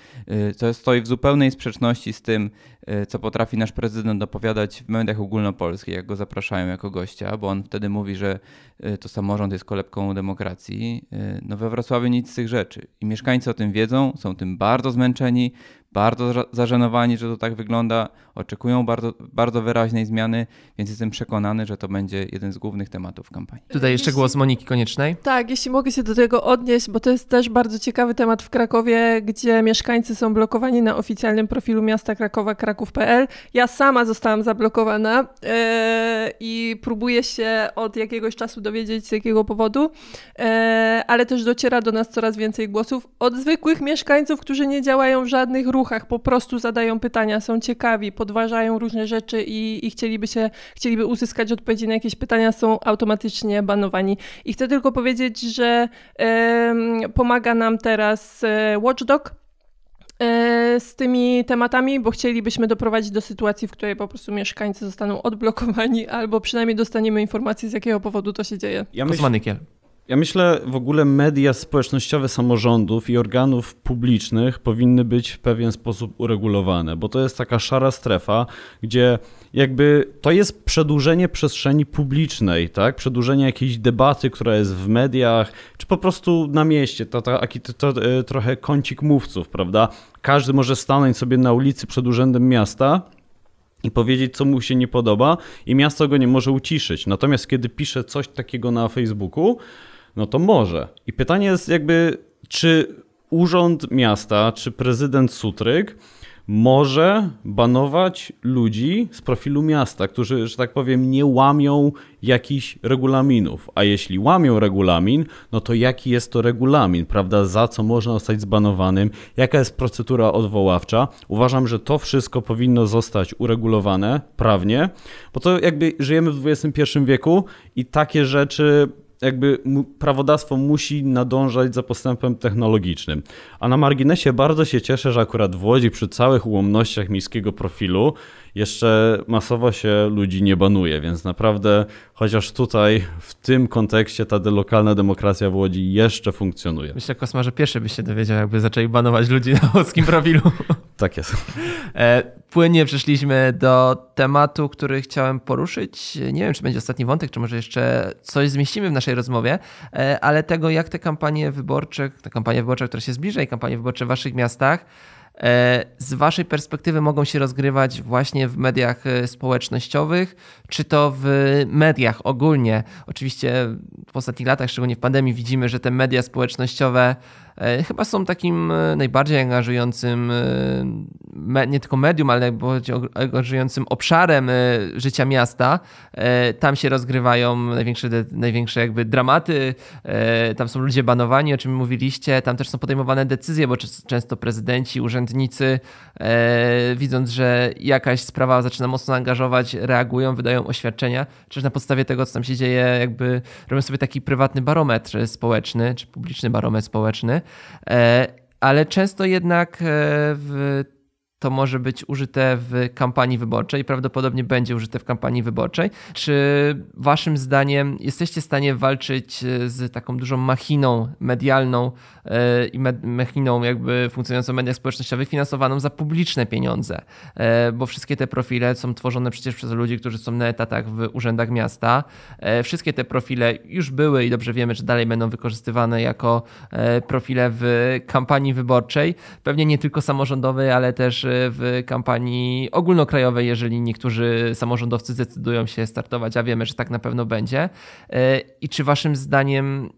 Y, to stoi w zupełnej sprzeczności z tym, y, co potrafi nasz prezydent opowiadać w mediach ogólnopolskich, jak go zapraszają jako gościa, bo on wtedy mówi, że to samorząd jest kolebką demokracji. No we Wrocławiu nic z tych rzeczy. I mieszkańcy o tym wiedzą, są tym bardzo zmęczeni, bardzo zażenowani, że to tak wygląda, oczekują bardzo, bardzo wyraźnej zmiany, więc jestem przekonany, że to będzie jeden z głównych tematów kampanii. Tutaj jeszcze głos Moniki Koniecznej. Tak, jeśli mogę się do tego odnieść, bo to jest też bardzo ciekawy temat w Krakowie, gdzie mieszkańcy są blokowani na oficjalnym profilu miasta Krakowa, kraków.pl. Ja sama zostałam zablokowana yy, i próbuję się od jakiegoś czasu dowiedzieć z jakiego powodu, yy, ale też dociera do nas coraz więcej głosów od zwykłych mieszkańców, którzy nie działają w żadnych ruchach ruchach po prostu zadają pytania, są ciekawi, podważają różne rzeczy i, i chcieliby się, chcieliby uzyskać odpowiedzi na jakieś pytania, są automatycznie banowani. I chcę tylko powiedzieć, że pomaga nam teraz e, Watchdog, e, z tymi tematami, bo chcielibyśmy doprowadzić do sytuacji, w której po prostu mieszkańcy zostaną odblokowani, albo przynajmniej dostaniemy informację, z jakiego powodu to się dzieje. Ja myśl... Ja myślę, w ogóle media społecznościowe samorządów i organów publicznych powinny być w pewien sposób uregulowane, bo to jest taka szara strefa, gdzie jakby to jest przedłużenie przestrzeni publicznej, tak? Przedłużenie jakiejś debaty, która jest w mediach, czy po prostu na mieście. To, to, to, to, e, trochę kącik mówców, prawda? Każdy może stanąć sobie na ulicy przed urzędem miasta i powiedzieć, co mu się nie podoba, i miasto go nie może uciszyć. Natomiast kiedy pisze coś takiego na Facebooku, no to może. I pytanie jest jakby, czy urząd miasta, czy prezydent Sutryk może banować ludzi z profilu miasta, którzy, że tak powiem, nie łamią jakichś regulaminów. A jeśli łamią regulamin, no to jaki jest to regulamin, prawda? Za co można zostać zbanowanym, jaka jest procedura odwoławcza. Uważam, że to wszystko powinno zostać uregulowane prawnie, bo to jakby żyjemy w XXI wieku i takie rzeczy jakby prawodawstwo musi nadążać za postępem technologicznym. A na marginesie bardzo się cieszę, że akurat w Łodzi przy całych ułomnościach miejskiego profilu jeszcze masowo się ludzi nie banuje, więc naprawdę chociaż tutaj w tym kontekście ta lokalna demokracja w Łodzi jeszcze funkcjonuje. Myślę, Kosma, że pierwszy byś się dowiedział, jakby zaczęli banować ludzi na łódzkim profilu. Tak jest. Płynnie przeszliśmy do tematu, który chciałem poruszyć. Nie wiem, czy będzie ostatni wątek, czy może jeszcze coś zmieścimy w naszej rozmowie, e, ale tego, jak te kampanie wyborcze, ta kampania wyborcza, która się zbliża i kampanie wyborcze w waszych miastach, E, z Waszej perspektywy mogą się rozgrywać właśnie w mediach e, społecznościowych, czy to w mediach ogólnie. Oczywiście w ostatnich latach, szczególnie w pandemii, widzimy, że te media społecznościowe chyba są takim e, najbardziej angażującym e, nie tylko medium, ale angażującym obszarem życia miasta. Tam się rozgrywają największe, największe jakby dramaty, tam są ludzie banowani, o czym mówiliście, tam też są podejmowane decyzje, bo często prezydenci, urzędnicy widząc, że jakaś sprawa zaczyna mocno angażować, reagują, wydają oświadczenia, czy na podstawie tego, co tam się dzieje, jakby robią sobie taki prywatny barometr społeczny, czy publiczny barometr społeczny. E, ale często jednak e, w to może być użyte w kampanii wyborczej, prawdopodobnie będzie użyte w kampanii wyborczej. Czy waszym zdaniem jesteście w stanie walczyć e, z taką dużą machiną medialną e, i machiną jakby funkcjonującą w mediach społecznościowych, finansowaną za publiczne pieniądze? E, bo wszystkie te profile są tworzone przecież przez ludzi, którzy są na etatach w urzędach miasta. Wszystkie te profile już były i dobrze wiemy, że dalej będą wykorzystywane jako profile w kampanii wyborczej. Pewnie nie tylko samorządowej, ale też w kampanii ogólnokrajowej, jeżeli niektórzy samorządowcy zdecydują się startować, a wiemy, że tak na pewno będzie. E, I czy waszym zdaniem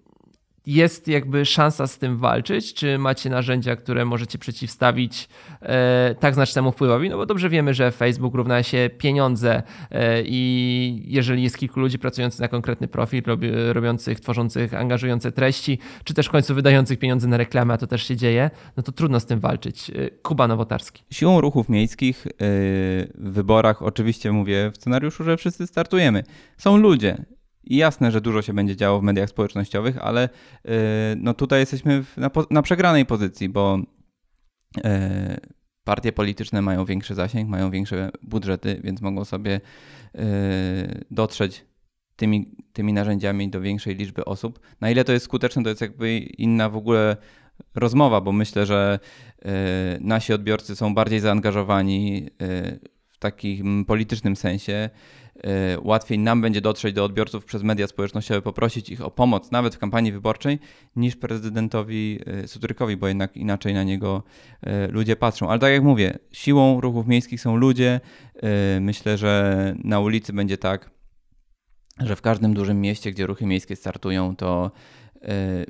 jest jakby szansa z tym walczyć? Czy macie narzędzia, które możecie przeciwstawić e, tak znacznemu wpływowi? No bo dobrze wiemy, że Facebook równa się pieniądze e, i jeżeli jest kilku ludzi pracujących na konkretny profil, robi, robiących, tworzących, angażujące treści, czy też w końcu wydających pieniądze na reklamę, a to też się dzieje, no to trudno z tym walczyć. E, Kuba Nowotarski. Siłą ruchów miejskich e, w wyborach, oczywiście mówię w scenariuszu, że wszyscy startujemy, są ludzie i jasne, że dużo się będzie działo w mediach społecznościowych, ale yy, no tutaj jesteśmy na, na przegranej pozycji, bo yy, partie polityczne mają większy zasięg, mają większe budżety, więc mogą sobie yy, dotrzeć tymi, tymi narzędziami do większej liczby osób. Na ile to jest skuteczne, to jest jakby inna w ogóle rozmowa, bo myślę, że nasi odbiorcy są bardziej zaangażowani w takim politycznym sensie Y, łatwiej nam będzie dotrzeć do odbiorców przez media społecznościowe, poprosić ich o pomoc, nawet w kampanii wyborczej, niż prezydentowi y, Sutrykowi, bo jednak inaczej na niego y, ludzie patrzą. Ale tak jak mówię, siłą ruchów miejskich są ludzie. Myślę, że na ulicy będzie tak, że w każdym dużym mieście, gdzie ruchy miejskie startują, to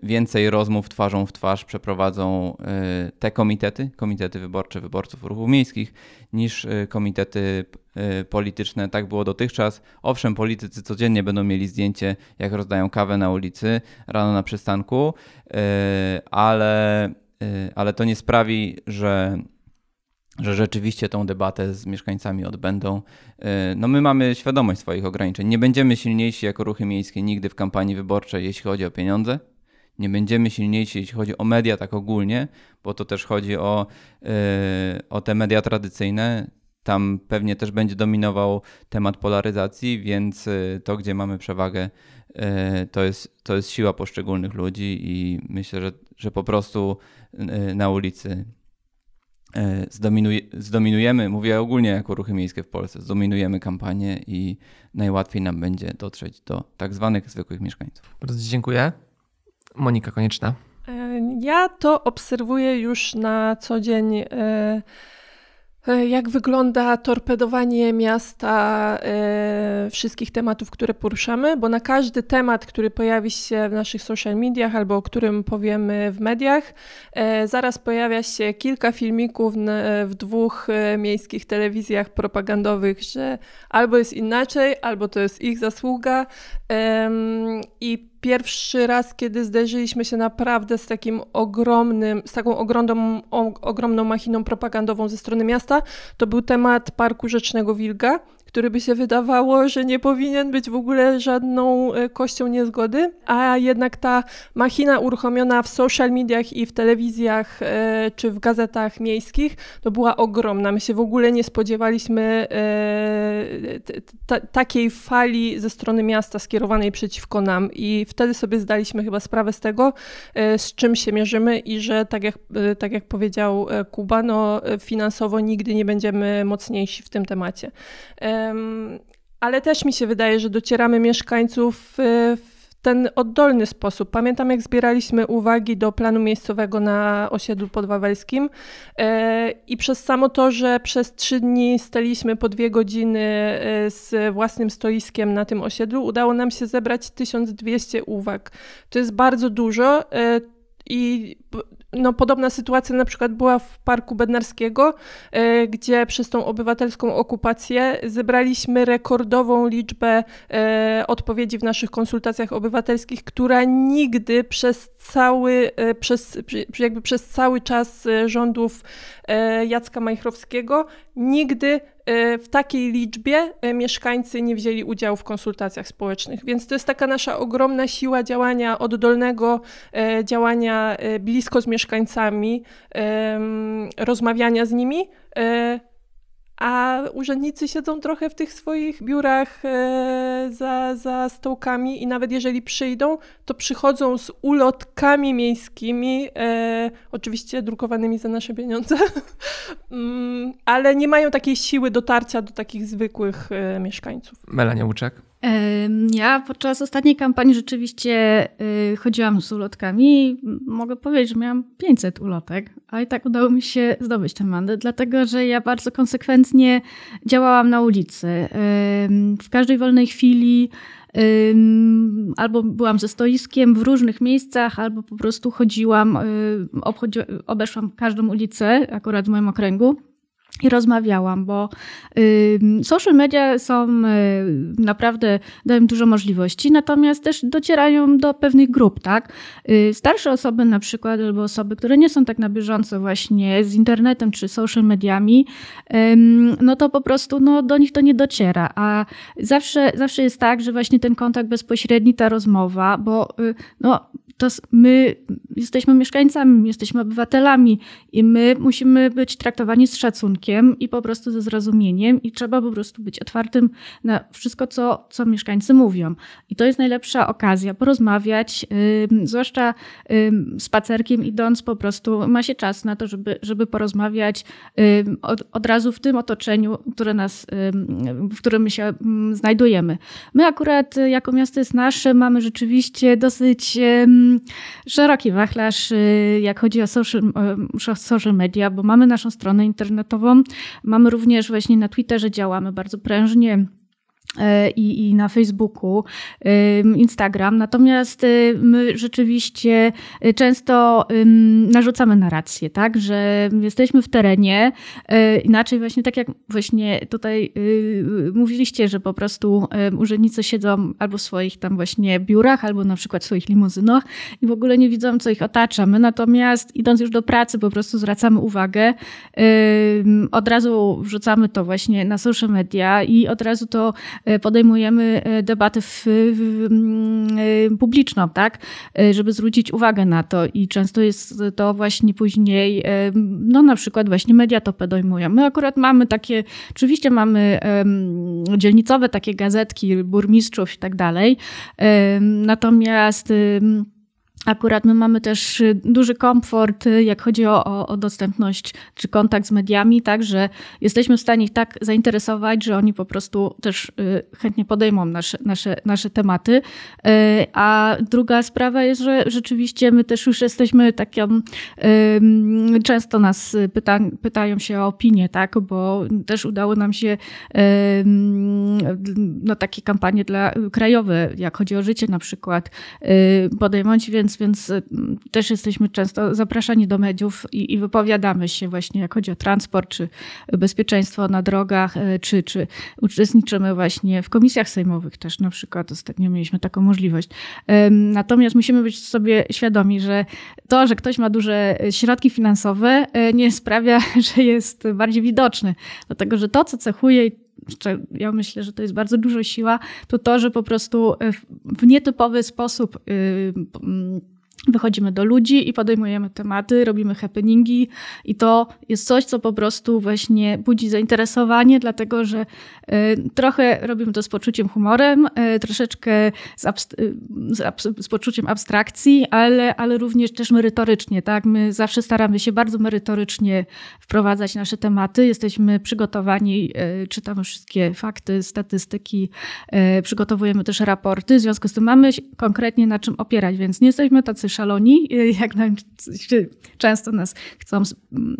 więcej rozmów twarzą w twarz przeprowadzą te komitety, komitety wyborcze wyborców ruchów miejskich, niż komitety Y, polityczne. Tak było dotychczas. Owszem, politycy codziennie będą mieli zdjęcie, jak rozdają kawę na ulicy, rano na przystanku, y, ale, y, ale to nie sprawi, że że rzeczywiście tą debatę z mieszkańcami odbędą. No my mamy świadomość swoich ograniczeń. Nie będziemy silniejsi jako ruchy miejskie nigdy w kampanii wyborczej, jeśli chodzi o pieniądze. Nie będziemy silniejsi, jeśli chodzi o media tak ogólnie, bo to też chodzi o, o te media tradycyjne tam pewnie też będzie dominował temat polaryzacji, więc to, gdzie mamy przewagę, to jest, to jest siła poszczególnych ludzi i myślę, że, że po prostu na ulicy zdominuj, zdominujemy, mówię ogólnie jako ruchy miejskie w Polsce, zdominujemy kampanię i najłatwiej nam będzie dotrzeć do tak zwanych zwykłych mieszkańców. Bardzo dziękuję. Monika Konieczna. Ja to obserwuję już na co dzień. E, e, jak wygląda torpedowanie miasta e, wszystkich tematów, które poruszamy? Bo na każdy temat, który pojawi się w naszych social mediach albo o którym powiemy w mediach, zaraz pojawia się kilka filmików w dwóch miejskich telewizjach propagandowych, że albo jest inaczej, albo to jest ich zasługa. I pierwszy raz, kiedy zderzyliśmy się naprawdę z takim ogromnym, z taką ogromną, ogromną machiną propagandową ze strony miasta, to był temat Parku Rzecznego Wilga, który by się wydawało, że nie powinien być w ogóle żadną e, kością niezgody, a jednak ta machina uruchomiona w social mediach i w telewizjach e, czy w gazetach miejskich to była ogromna. My się w ogóle nie spodziewaliśmy e, takiej fali ze strony miasta skierowanej przeciwko nam i wtedy sobie zdaliśmy chyba sprawę z tego, z czym się mierzymy i że tak jak, tak jak powiedział Kuba, no finansowo nigdy nie będziemy mocniejsi w tym temacie ale też mi się wydaje, że docieramy mieszkańców w ten oddolny sposób. Pamiętam, jak zbieraliśmy uwagi do planu miejscowego na osiedlu podwawelskim e, i przez samo to, że przez trzy dni staliśmy po dwie godziny e, z własnym stoiskiem na tym osiedlu, udało nam się zebrać 1200 uwag. To jest bardzo dużo e, i no, podobna sytuacja na przykład była w Parku Bednarskiego, e, gdzie przez tą obywatelską okupację zebraliśmy rekordową liczbę e, odpowiedzi w naszych konsultacjach obywatelskich, która nigdy przez cały, e, przez, jakby przez cały czas rządów Jacka Majchrowskiego nigdy E, w takiej liczbie e, mieszkańcy nie wzięli udziału w konsultacjach społecznych. Więc to jest taka nasza ogromna siła działania oddolnego, e, działania blisko z mieszkańcami, rozmawiania z nimi a urzędnicy siedzą trochę w tych swoich biurach e, za, za stołkami i nawet jeżeli przyjdą, to przychodzą z ulotkami miejskimi, e, oczywiście drukowanymi za nasze pieniądze, mm, ale nie mają takiej siły dotarcia do takich zwykłych e, mieszkańców. Melania Łuczek. Ja podczas ostatniej kampanii rzeczywiście y, chodziłam z ulotkami mogę powiedzieć, że miałam 500 ulotek, a i tak udało mi się zdobyć ten mandat, dlatego że ja bardzo konsekwentnie działałam na ulicy. W każdej wolnej chwili albo byłam ze stoiskiem w różnych miejscach, albo po prostu chodziłam, y, obeszłam każdą ulicę, akurat w moim okręgu i rozmawiałam, bo social media są y, naprawdę, dają dużo możliwości, natomiast też docierają do pewnych grup, tak? Y, starsze osoby na przykład, albo osoby, które nie są tak na bieżąco właśnie z internetem czy social mediami, no to po prostu no, do nich to nie dociera, a zawsze, zawsze jest tak, że właśnie ten kontakt bezpośredni, ta rozmowa, bo y, no, to my jesteśmy mieszkańcami, jesteśmy obywatelami i my musimy być traktowani z szacunkiem i po prostu ze zrozumieniem i trzeba po prostu być otwartym na wszystko, co, co mieszkańcy mówią. I to jest najlepsza okazja porozmawiać, yy, zwłaszcza yy, spacerkiem idąc po prostu ma się czas na to, żeby, żeby porozmawiać yy, od, od razu w tym otoczeniu, które nas, w którym się znajdujemy. My akurat jako miasto jest nasze, mamy rzeczywiście dosyć szeroki wachlarz, y, jak chodzi o social, social media, bo mamy naszą stronę internetową, mamy również właśnie na Twitterze działamy bardzo prężnie i, i na Facebooku, Instagram. Natomiast y, my rzeczywiście y, często narzucamy narrację, tak, że jesteśmy w terenie. Inaczej właśnie tak jak właśnie tutaj y, mówiliście, że po prostu urzędnicy siedzą albo w swoich tam właśnie biurach, albo na przykład w swoich limuzynach i w ogóle nie widzą, co ich otacza. My natomiast idąc już do pracy po prostu zwracamy uwagę, od razu wrzucamy to właśnie na social media i od razu to podejmujemy debatę w, w, w, publiczną, tak, żeby zwrócić uwagę na to i często jest to właśnie później, no na przykład właśnie media to podejmują. My akurat mamy takie, oczywiście mamy dzielnicowe takie gazetki burmistrzów i tak dalej, natomiast Akurat my mamy też y, duży komfort, y, jak chodzi o, o, dostępność czy kontakt z mediami, tak, że jesteśmy w stanie ich tak zainteresować, że oni po prostu też y, chętnie podejmą nasze, nasze, nasze tematy. A druga sprawa jest, że rzeczywiście my też już jesteśmy taką, często nas pyta, pytają się o opinię, tak, bo też udało nam się no, takie kampanie dla krajowe, jak chodzi o życie na przykład, podejmować, więc więc, więc też jesteśmy często zapraszani do mediów i, i, wypowiadamy się właśnie, jak chodzi o transport, czy bezpieczeństwo na drogach, e, czy, czy uczestniczymy właśnie w komisjach sejmowych też na przykład. Ostatnio mieliśmy taką możliwość. Natomiast musimy być sobie świadomi, że to, że ktoś ma duże środki finansowe, e, nie sprawia, że jest bardziej widoczny. Dlatego, że to, co cechuje ja myślę, że to jest bardzo duża siła, to to, że po prostu w nietypowy sposób y, wychodzimy do ludzi i podejmujemy tematy, robimy happeningi i to jest coś, co po prostu właśnie budzi zainteresowanie, dlatego że y, trochę robimy to z poczuciem humorem, y, troszeczkę z, y, z, z, poczuciem abstrakcji, ale, ale również też merytorycznie, tak? My zawsze staramy się bardzo merytorycznie wprowadzać nasze tematy, jesteśmy przygotowani, czytamy wszystkie fakty, statystyki, przygotowujemy też raporty, w związku z tym mamy konkretnie na czym opierać, więc nie jesteśmy tacy szaloni, jak nam często nas chcą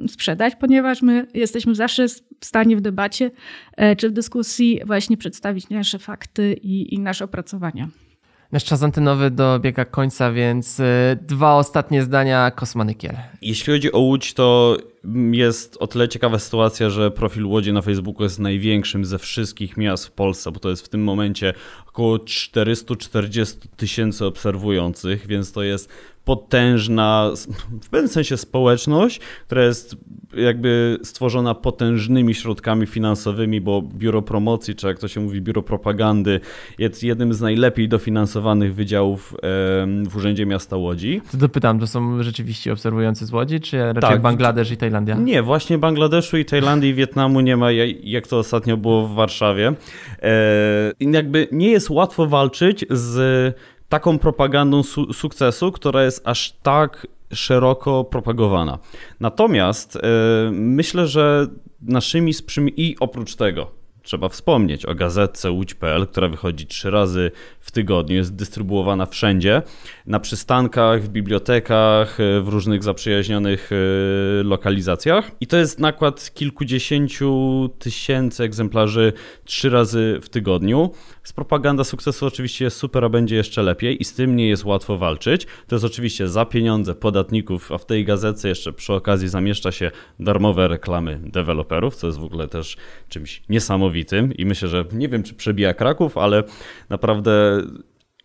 sprzedać, ponieważ my jesteśmy zawsze w stanie w debacie e, czy w dyskusji właśnie przedstawić nasze fakty i, i nasze opracowania. Nasz czas antenowy dobiega końca, więc e, dwa ostatnie zdania Kosmanykiel. Jeśli chodzi o Łódź, to jest o tyle ciekawa sytuacja, że profil Łodzi na Facebooku jest największym ze wszystkich miast w Polsce, bo to jest w tym momencie około 440 tysięcy obserwujących, więc to jest potężna, w pewnym sensie społeczność, która jest jakby stworzona potężnymi środkami finansowymi, bo biuro promocji, czy jak to się mówi, biuro propagandy jest jednym z najlepiej dofinansowanych wydziałów w Urzędzie Miasta Łodzi. To dopytam, to są rzeczywiście obserwujący z Łodzi, czy raczej tak. Bangladesz i Tajlandia? Nie, właśnie Bangladeszu i Tajlandii i Wietnamu nie ma, jak to ostatnio było w Warszawie. E, jakby nie jest łatwo walczyć z taką propagandą su sukcesu, która jest aż tak szeroko propagowana. Natomiast yy, myślę, że naszymi i oprócz tego trzeba wspomnieć o gazetce łódź.pl, która wychodzi trzy razy w tygodniu, jest dystrybuowana wszędzie, na przystankach, w bibliotekach, w różnych zaprzyjaźnionych e, lokalizacjach. I to jest nakład kilkudziesięciu tysięcy egzemplarzy trzy razy w tygodniu. Z propaganda sukcesu oczywiście jest super, a będzie jeszcze lepiej i z tym nie jest łatwo walczyć. To jest oczywiście za pieniądze podatników, a w tej gazetce jeszcze przy okazji zamieszcza się darmowe reklamy deweloperów, co jest w ogóle też czymś niesamowitym i myślę, że nie wiem, czy przebija Kraków, ale naprawdę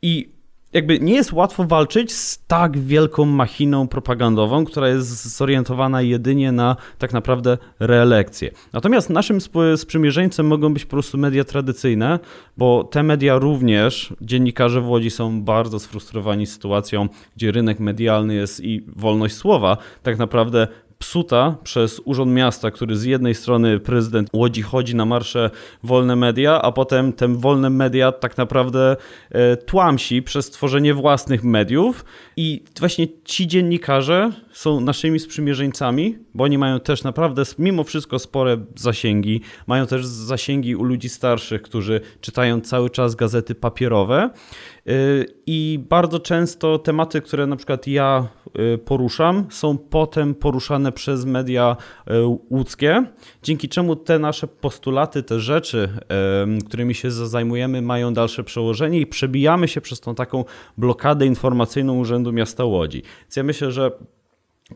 i jakby nie jest łatwo walczyć z tak wielką machiną propagandową, która jest zorientowana jedynie na tak naprawdę reelekcję. Natomiast naszym sprzymierzeńcem mogą być po prostu media tradycyjne, bo te media również, dziennikarze w Łodzi są bardzo sfrustrowani sytuacją, gdzie rynek medialny jest i wolność słowa tak naprawdę psuta przez Urząd Miasta, który z jednej strony prezydent Łodzi chodzi na marsze wolne media, a potem te wolne media tak naprawdę e, tłamsi przez tworzenie własnych mediów. I właśnie ci dziennikarze są naszymi sprzymierzeńcami, bo oni mają też naprawdę mimo wszystko spore zasięgi, mają też zasięgi u ludzi starszych, którzy czytają cały czas gazety papierowe I bardzo często tematy, które na przykład ja y, poruszam, są potem poruszane przez media y, łódzkie, dzięki czemu te nasze postulaty, te rzeczy, którymi się zajmujemy, mają dalsze przełożenie i przebijamy się przez tą taką blokadę informacyjną Urzędu Miasta Łodzi. Więc ja myślę, że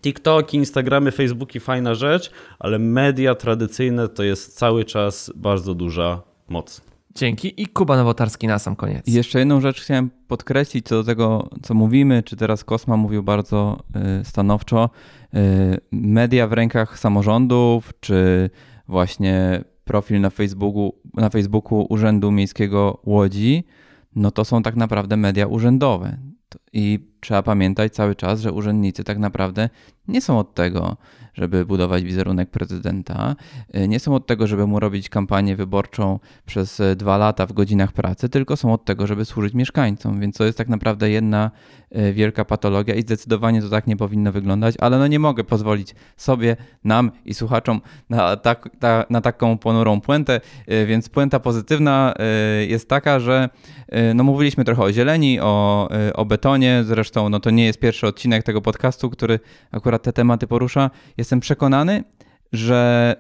TikToki, Instagramy, Facebooki fajna rzecz, ale media tradycyjne to jest cały czas bardzo duża moc. Dzięki. I Kuba Nowotarski na sam koniec. I jeszcze jedną rzecz chciałem podkreślić co do tego, co mówimy, czy teraz Kosma mówił bardzo y, stanowczo. Y, media w rękach samorządów, czy właśnie profil na Facebooku, na Facebooku Urzędu Miejskiego Łodzi, no to są tak naprawdę media urzędowe. I trzeba pamiętać cały czas, że urzędnicy tak naprawdę nie są od tego, żeby budować wizerunek prezydenta. Y, nie są od tego, żeby mu robić kampanię wyborczą przez y, dwa lata w godzinach pracy, tylko są od tego, żeby służyć mieszkańcom. Więc to jest tak naprawdę jedna y, wielka patologia i zdecydowanie to tak nie powinno wyglądać, ale no nie mogę pozwolić sobie, nam i słuchaczom na, tak, ta, na taką ponurą puentę, więc puenta pozytywna jest taka, że no mówiliśmy trochę o zieleni, o, o betonie, zresztą no to nie jest pierwszy odcinek tego podcastu, który akurat te tematy porusza. Jestem przekonany, że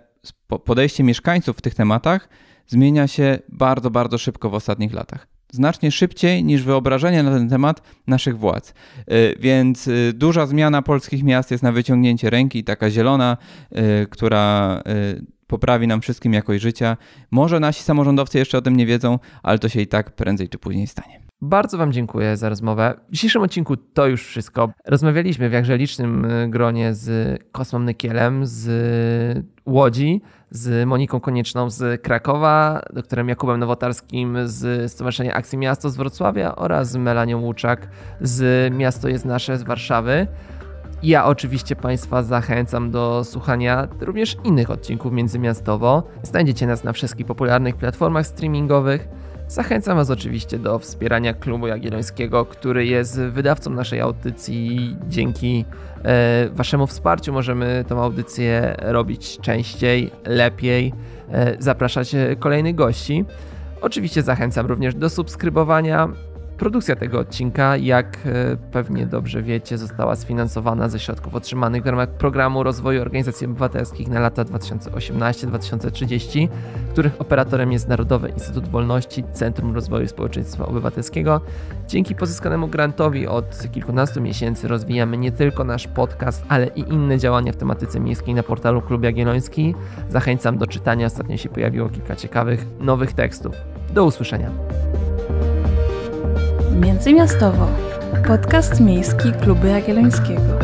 podejście mieszkańców w tych tematach zmienia się bardzo, bardzo szybko w ostatnich latach. Znacznie szybciej niż wyobrażenie na ten temat naszych władz. Y, więc y, duża zmiana polskich miast jest na wyciągnięcie ręki, taka zielona, y, która poprawi nam wszystkim jakość życia. Może nasi samorządowcy jeszcze o tym nie wiedzą, ale to się i tak prędzej czy później stanie. Bardzo Wam dziękuję za rozmowę. W dzisiejszym odcinku to już wszystko. Rozmawialiśmy w jakże licznym y, gronie z Kosmą Nykielem z Łodzi, z Moniką Konieczną z Krakowa, doktorem Jakubem Nowotarskim z Stowarzyszenia Akcji Miasto z Wrocławia oraz Melanią Łuczak z Miasto jest Nasze z Warszawy. Ja oczywiście Państwa zachęcam do słuchania również innych odcinków międzymiastowo. Znajdziecie nas na wszystkich popularnych platformach streamingowych. Zachęcam Was oczywiście do wspierania Klubu Jagiellońskiego, który jest wydawcą naszej audycji. Dzięki e, Waszemu wsparciu możemy tę audycję robić częściej, lepiej, e, zapraszać kolejnych gości. Oczywiście zachęcam również do subskrybowania Produkcja tego odcinka, jak e, pewnie dobrze wiecie, została sfinansowana ze środków otrzymanych w ramach programu rozwoju organizacji obywatelskich na lata 2018-2030, których operatorem jest Narodowy Instytut Wolności Centrum Rozwoju Społeczeństwa Obywatelskiego. Dzięki pozyskanemu grantowi od kilkunastu miesięcy rozwijamy nie tylko nasz podcast, ale i inne działania w tematyce miejskiej na portalu Klub Jagielloński. Zachęcam do czytania, ostatnio się pojawiło kilka ciekawych nowych tekstów. Do usłyszenia. Międzymiastowo. Podcast miejski Klubu Jagiellońskiego.